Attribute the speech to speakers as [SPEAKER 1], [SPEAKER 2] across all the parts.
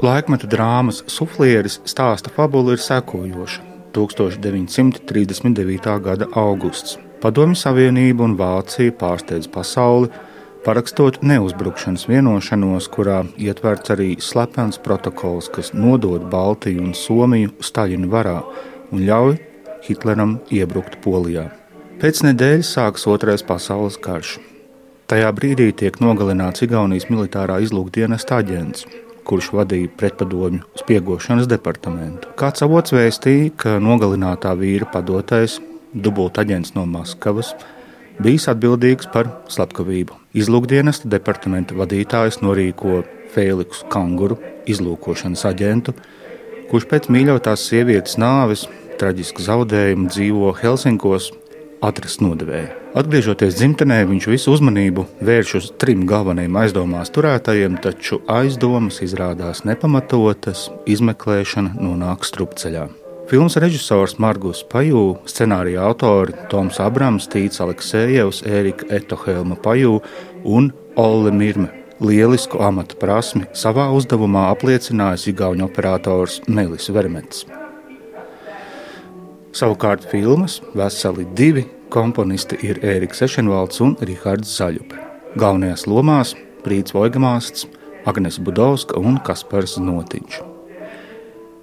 [SPEAKER 1] Laikmeta drāmas suflieris stāsta fabula ir sekojoša. 1939. gada augusts. Padomju Savienība un Vācija pārsteidz pasauli, parakstot neuzbrukšanas vienošanos, kurā ietverts arī slepens protokols, kas nodod Baltiju un Somiju Staļina varā un ļauj Hitleram iebrukt Polijā. Pēc nedēļas sākas Otrais pasaules karš. Tajā brīdī tiek nogalināts Igaunijas militārā izlūkdienesta aģents, kurš vadīja pretpadomju spiegošanas departamentu. Kāds avots vēstīja, ka nogalinātā vīra padotais, dubultaģents no Maskavas, bijis atbildīgs par slepkavību. Izlūkdienesta departamenta vadītājs norīko Fēliksu Kanguru, izlūkošanas aģentu, kurš pēc mīļotās sievietes nāves, traģiska zaudējuma dzīvo Helsinkos, atrast nodevēju. Atgriežoties dzimtenē, viņš visu uzmanību vērš uz trim galvenajiem aizdomās turētajiem, taču aizdomas izrādās nepamatotas, izmeklēšana nonāk strupceļā. Filmas režisors Margus Pajū, scenārija autori Toms Abrams, Tīts Aleksējevs, Ērika Etohelma Pajū un Olle Mirme. Lielisku amatu prasmi savā uzdevumā apliecinājis Igaunijas operators Melis Vermets. Savukārt filmas veseli divi komponisti ir Ēriks Ešenvalds un Rihards Zaļupe. Galvenajās lomās Prīts Voigamāsts, Agnes Budovska un Kaspars Notiņš.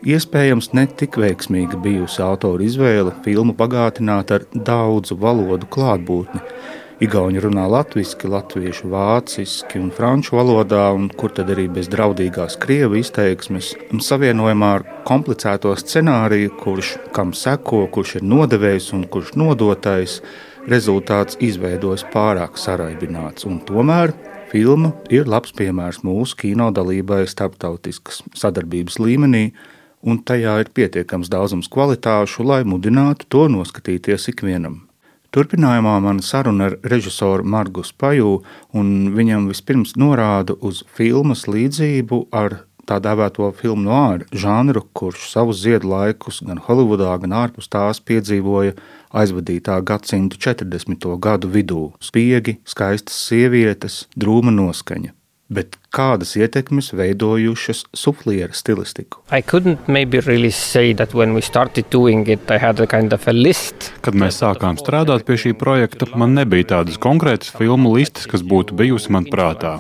[SPEAKER 1] Iespējams, ne tik veiksmīga bijusi autora izvēle filmu bagātināt ar daudzu valodu klātbūtni. Igauni runā latviešu, latviešu, vāciski un franču valodā, un kur tad arī bez draudīgās krievu izteiksmes, savienojumā ar komplicēto scenāriju, kurš kam seko, kurš ir nodevējs un kurš nodotais, rezultāts izveidojas pārāk saraibināts. Un tomēr filma ir labs piemērs mūsu kino dalībai starptautiskas sadarbības līmenī un tajā ir pietiekams daudzums kvalitāšu, lai mudinātu to noskatīties ikvienam. Turpinājumā man saruna ar režisoru Margus Paju, un viņam vispirms norāda uz filmas līdzību ar tā dēvēto filmu noāru žanru, kurš savus ziedu laikus gan Holivudā, gan ārpus tās piedzīvoja aizvadītā gadsimta 40. gadu vidū. Spiegi, skaistas sievietes, drūma noskaņa bet kādas ietekmes veidojušas sufliera stilistiku.
[SPEAKER 2] Really it, kind of
[SPEAKER 3] Kad mēs sākām strādāt pie šī projekta, man nebija tādas konkrētas filmu listas, kas būtu bijusi man prātā.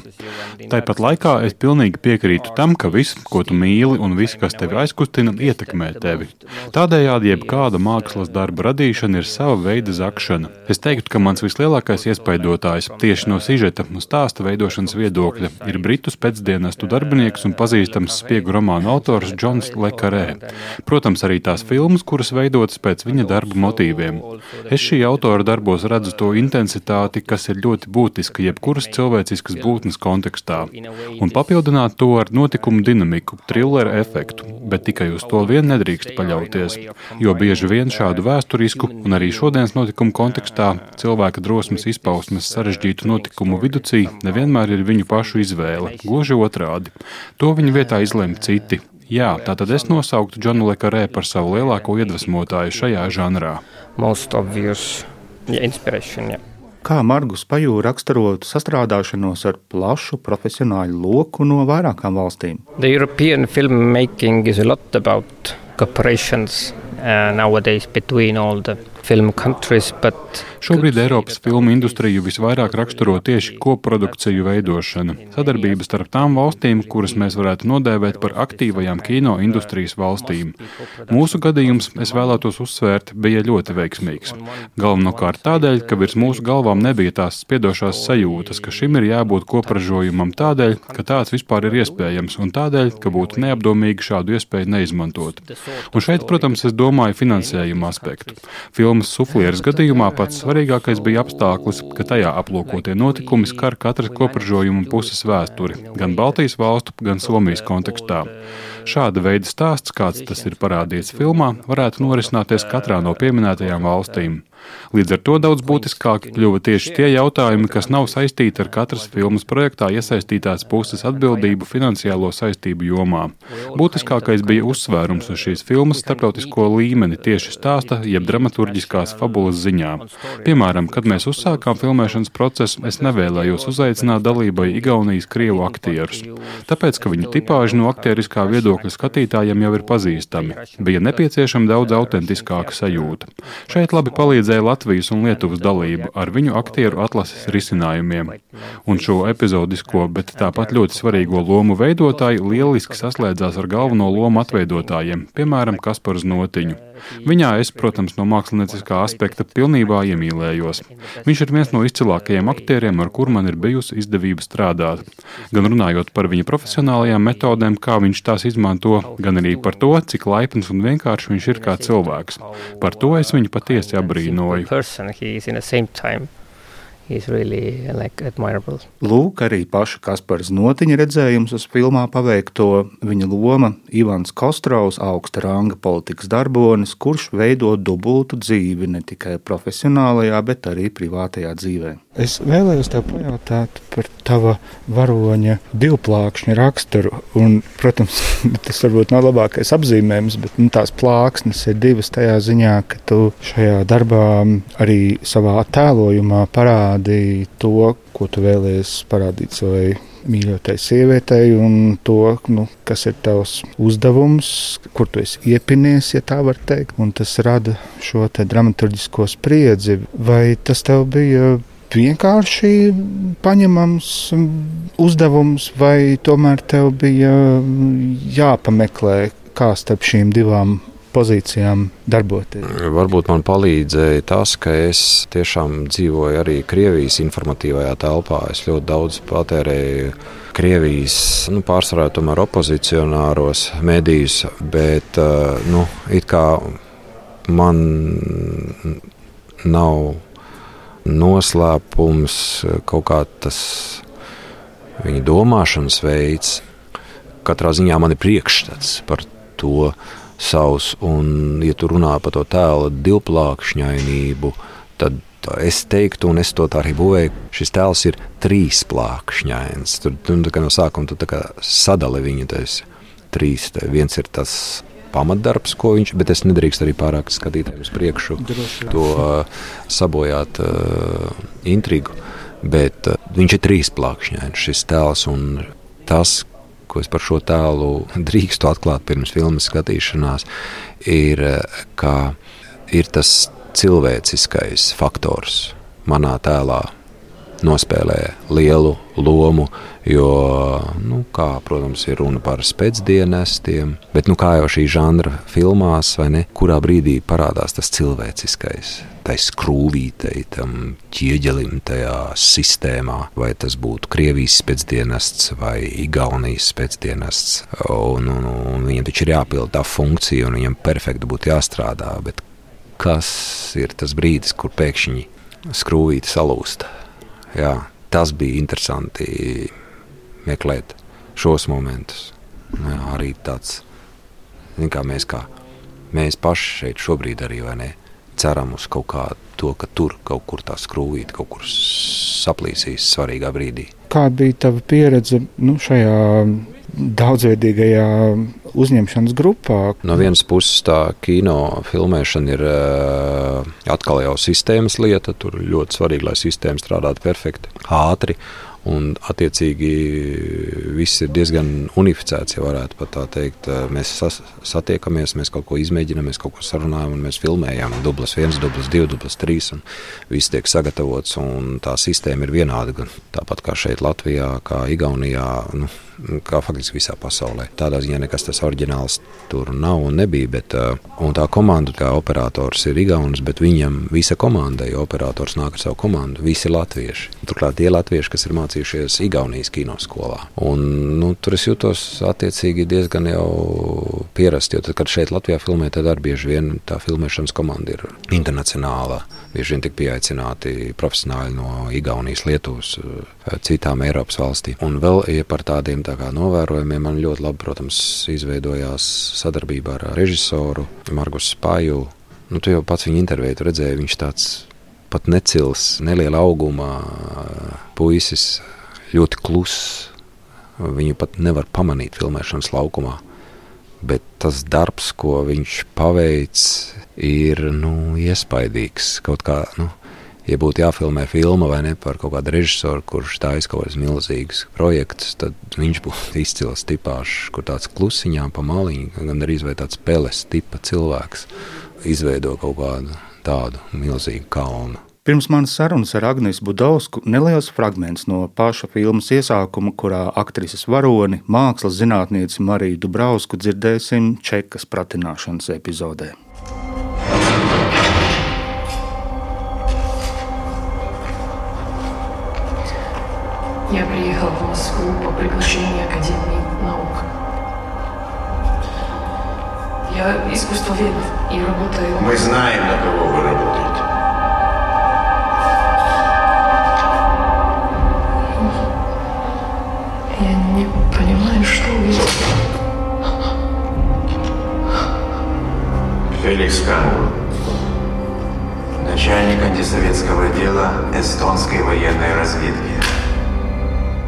[SPEAKER 3] Tāpat laikā es pilnīgi piekrītu tam, ka viss, ko tu mīli un viss, kas tevi aizkustina, ietekmē tevi. Tādējādi jebkāda mākslas darba radīšana ir sava veida zakšana. Es teiktu, ka mans vislielākais iespaidotājs tieši no sižeta un stāsta veidošanas viedokļa ir britu pēcdienestu darbinieks un pazīstams spiegu romānu autors Džons Lekarē. Protams, arī tās filmas, kuras veidotas pēc viņa darba motīviem. Es šī autora darbos redzu to intensitāti, kas ir ļoti būtiska jebkuras cilvēciskas būtnes kontekstā, un papildināt to ar notikumu dinamiku, trilleru efektu, bet tikai uz to vien nedrīkst paļauties, jo bieži vien šādu vēsturisku un arī šodienas notikumu kontekstā cilvēka drosmes izpausmes sarežģītu notikumu viducī nevienmēr ir viņu pašu izvēle. Gluži otrādi. To viņa vietā izlemj citi. Jā, tātad es nosauktu Džonu Lekarē par savu lielāko iedvesmotāju šajā žanrā.
[SPEAKER 2] Obvious, yeah,
[SPEAKER 1] Kā Margus Pajūra raksturotu sastrādāšanos ar plašu profesionāļu loku no vairākām valstīm?
[SPEAKER 2] The European filmmaking is a lot about cooperations uh, nowadays between all the
[SPEAKER 3] Šobrīd Eiropas filmu industriju visvairāk raksturo tieši koprodukciju veidošana. Sadarbība starp tām valstīm, kuras mēs varētu nodēvēt par aktīvajām kino industrijas valstīm. Mūsu gadījums, es vēlētos uzsvērt, bija ļoti veiksmīgs. Galvenokārt tādēļ, ka virs mūsu galvām nebija tās spiedošās sajūtas, ka šim ir jābūt kopražojumam tādēļ, ka tāds vispār ir iespējams, un tādēļ, ka būtu neapdomīgi šādu iespēju neizmantot. Un šeit, protams, es domāju finansējuma aspektu. Filmas suflieres gadījumā pats Svarīgākais bija apstākļus, ka tajā aplūkotie notikumi skar katras kopražojuma puses vēsturi, gan Baltijas valstu, gan Somijas kontekstā. Šāda veida stāsts, kāds tas ir parādīts filmā, varētu norisināties katrā no pieminētajām valstīm. Līdz ar to daudz būtiskāki kļuva tieši tie jautājumi, kas nav saistīti ar katras filmas projektā iesaistītās puses atbildību finansiālo saistību jomā. Būtiskākais bija uzsvērums uz šīs filmas starptautisko līmeni tieši stāsta, jeb dramaturgiskās fabulas ziņā. Piemēram, kad mēs uzsākām filmēšanas procesu, es nevēlējos uzaicināt dalībai Igaunijas krievu aktierus, tāpēc, ka viņu tipāži no aktieriskā viedokļa skatītājiem jau ir pazīstami. Bija nepieciešama daudz autentiskāka sajūta. Šeit labi palīdzēja Latvijas un Lietuvas dalība ar viņu aktieru atlases risinājumiem. Un šo epizodisko, bet tāpat ļoti svarīgo lomu veidotāji lieliski saslēdzās ar galveno lomu atveidotājiem, piemēram, Kasparu Znotiņu. Viņā es, protams, no mākslinieckā aspekta pilnībā iemīlējos. Viņš ir viens no izcilākajiem aktieriem, ar kuru man ir bijusi izdevība strādāt. Gan runājot par viņa profesionālajām metodēm, kā viņš tās izmanto, gan arī par to, cik laipns un vienkāršs viņš ir kā cilvēks. Par to es viņu patiesi abrīnoju
[SPEAKER 2] really like admirable.
[SPEAKER 1] Lūk, arī paša Kaspars Notiņa redzējums uz filmā paveikto viņa loma Ivans Kostrovs, augsta ranga politikas darbonis, kurš veido dubultu dzīvi ne tikai profesionālajā, bet arī privātajā dzīvē. Es vēlējos tev pajautāt par tava varoņa divplākšņa raksturu. Un, protams, tas varbūt nav labākais apzīmējums, bet nu, tās plāksnes ir divas tajā ziņā, ka tu šajā darbā arī savā tēlojumā parādīji to, ko tu vēlējies parādīt savai mīļotai sievietei, un to, nu, kas ir tavs uzdevums, kur tu esi iepinies, ja tā var teikt. Un tas rada šo dramaturgisko spriedzi. Vai tas tev bija? vienkārši paņemams uzdevums, vai tomēr tev bija jāpameklē, kā starp šīm divām pozīcijām darboties?
[SPEAKER 4] Varbūt man palīdzēja tas, ka es tiešām dzīvoju arī Krievijas informatīvajā telpā. Es ļoti daudz patērēju Krievijas, nu, pārsvarā tomēr opozicionāros medijus, bet, eh, nu, it kā man nav noslēpums, kaut kā tas viņa domāšanas veids. Katrā ziņā man ir priekšstats par to savs, un, ja tu runā par to tēla divplākšņainību, tad es teiktu, un es to tā arī būvēju, šis tēls ir trīsplākšņains. Tur, tur no sākuma tu sadali viņu. Tas trīs. Tā viens ir tas pamatdarbs, ko viņš, bet es nedrīkstu arī pārāk skatītājiem uz priekšu Droši, to uh, sabojāt uh, intrigu. Bet uh, viņš ir trīsplākšņains, šis tēls un tas, ko es par šo tēlu drīkstu atklāt pirms filmas skatīšanās, ir, uh, ka ir tas cilvēciskais faktors manā tēlā nospēlē lielu lomu, jo, nu, kā, protams, ir runa par spēcdienestiem, bet, nu, kā jau šī žanra filmās, vai ne, kurā brīdī parādās tas cilvēciskais, tai skrūvītei, tam ķieģelim tajā sistēmā, vai tas būtu Krievijas spēcdienests vai Igaunijas spēcdienests, un, un, un viņam taču ir jāpild tā funkcija, un viņam perfekti būtu jāstrādā, bet kas ir tas brīdis, kur pēkšņi skrūvīte salūst? Jā, tas bija interesanti meklēt šos momentus. Jā, arī tāds, kā mēs, kā mēs paši šeit šobrīd arī ne, ceram uz kaut kādu to, ka tur kaut kur tā skrūvīte kaut kur saplīsīs svarīgā brīdī.
[SPEAKER 1] Kāda bija tava pieredze nu, šajā daudzveidīgajā uzņemšanas grupā.
[SPEAKER 4] No vienas puses, tā kino filmēšana ir uh, atkal jau sistēmas lieta. Tur ļoti svarīgi, lai sistēma strādātu perfekti, ātri. Un, attiecīgi, viss ir diezgan unificēts, ja varētu pat tā teikt. Eh, mēs sas, satiekamies, mēs kaut ko izmēģinām, mēs kaut ko sarunājam, un mēs filmējam. Dublis viens, dublis divi, dublis trīs, un viss tiek sagatavots. Tā sistēma ir vienāda, tāpat kā šeit Latvijā, kā Igaunijā. Nu, kā faktiski visā pasaulē. Tādā ziņā nekas tas oriģināls tur nav un nebija. Bet, uh, un tā komanda, kā operators, ir Igaunis, bet viņam visa komanda, jo operators nāk ar savu komandu, visi latvieši. Turklāt tie latvieši, kas ir mācījušies Igaunijas kinoskolā. Un, nu, tur es jūtos attiecīgi diezgan jau pierast, jo tad, kad šeit Latvijā filmē, tad arī bieži vien tā filmēšanas komanda ir internacionāla. Bieži vien tik pieaicināti profesionāļi no Igaunijas, Lietuvas, uh, citām Eiropas valstīm. Un vēl ja par tādiem tā kā novērojumiem man ļoti labi, protams, izveidojās sadarbība ar režisoru Margus Spāju, Nu, tu jau pats viņu intervēji, tu redzēji, viņš tāds pat necils, neliela auguma puisis, ļoti kluss. Viņu pat nevar pamanīt filmēšanas laukumā. Bet tas darbs, ko viņš paveic, ir nu, iespaidīgs. Kaut kā, nu, ja būtu jāfilmē filma vai ne par kaut kādu režisoru, kurš taisa kaut kādus milzīgus projektus, tad viņš būtu izcils tipāžs, kur tāds klusiņām pa maliņu, gan arī tāds peles tipa cilvēks izveido kaut kādu tādu milzīgu kalnu.
[SPEAKER 1] Pirms manas sarunas ar Agnēs Budovsku neliels fragments no paša filmas iesākuma, kurā aktrises varoni, mākslas zinātnieci Mariju Dubrausku dzirdēsim čekas pratināšanas epizodē.
[SPEAKER 5] Приехал в Москву по приглашению Академии наук. Я искусствовед и работаю...
[SPEAKER 6] Мы знаем, на кого вы работаете.
[SPEAKER 5] Я не понимаю, что вы...
[SPEAKER 6] Феликс Камур, начальник антисоветского отдела эстонской военной разведки.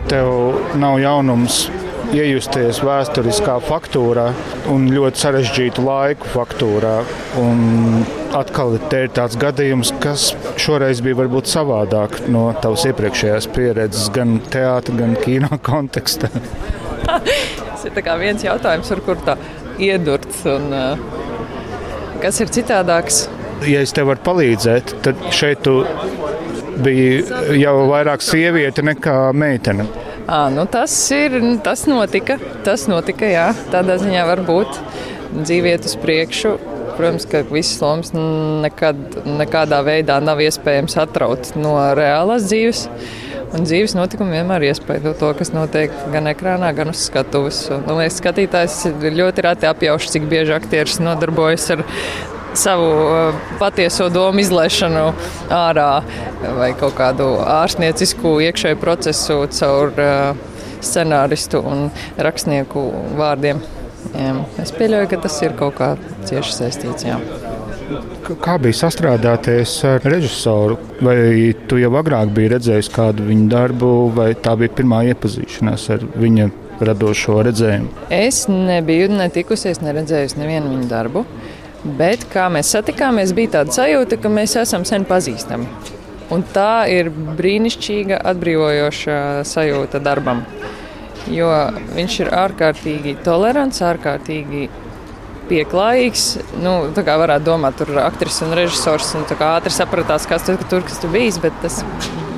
[SPEAKER 1] Tev nav jaunums iejusties vēsturiskā faktūrā un ļoti sarežģītu laiku faktūrā. Un atkal te ir tāds gadījums, kas šoreiz bija varbūt savādāk no tavas iepriekšējās pieredzes, gan teātris, gan kino kontekstā.
[SPEAKER 7] Tas ir viens jautājums, ar kur tā iedurts. Un, uh, kas ir citādāks?
[SPEAKER 1] Ja es tev varu palīdzēt, tad šeit tu biji jau vairāk sieviete nekā meitene.
[SPEAKER 7] À, nu tas ir, tas notika, tas notika, jā, tādā ziņā var būt dzīviet uz priekšu. Protams, ka visas lomas nekad, nekādā veidā nav iespējams atraut no reālās dzīves. Un dzīves notikumi vienmēr iespaido to, kas notiek gan ekrānā, gan uz skatuves. Man liekas, skatītājs ļoti reti apjauš, cik bieži aktieris nodarbojas ar savu uh, patieso domu izlaišanu ārā vai kaut kādu ārstniecisku iekšēju procesu caur uh, scenāristu un rakstnieku vārdiem. Jā, es pieļauju, ka tas ir kaut kā cieši saistīts. Jā.
[SPEAKER 1] Kā bija sastrādāties ar režisoru? Vai tu jau agrāk biji redzējis kādu viņa darbu, vai tā bija pirmā iepazīšanās ar viņa radošo redzējumu?
[SPEAKER 7] Es nebiju netikusies, neredzējusi nevienu viņa darbu. Bet kā mēs satikāmies, bija tāda sajūta, ka mēs esam sen pazīstami. Un tā ir brīnišķīga, atbrīvojoša sajūta darbam. Jo viņš ir ārkārtīgi tolerants, ārkārtīgi pieklājīgs. Nu, tā kā varētu domāt, tur ir aktris un režisors, un ātri sapratās, kas tur, tur kas tur bijis. Bet tas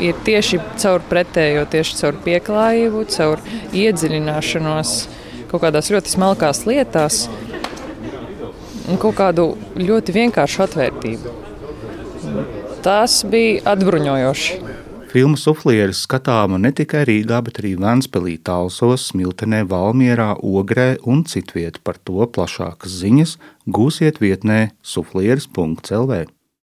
[SPEAKER 7] ir tieši caur pretējo, tieši caur pieklājību, caur iedziļināšanos kaut kādās ļoti smalkās lietās kaut kādu ļoti vienkāršu atvērtību. Tas bija atbruņojoši.
[SPEAKER 1] Filmu suflieris skatāma ne tikai Rīgā, bet arī Vēnspēlī, Talsos, Smiltenē, Valmierā, Ogrē un citviet. Par to plašākas ziņas gūsiet vietnē suflieris.lv.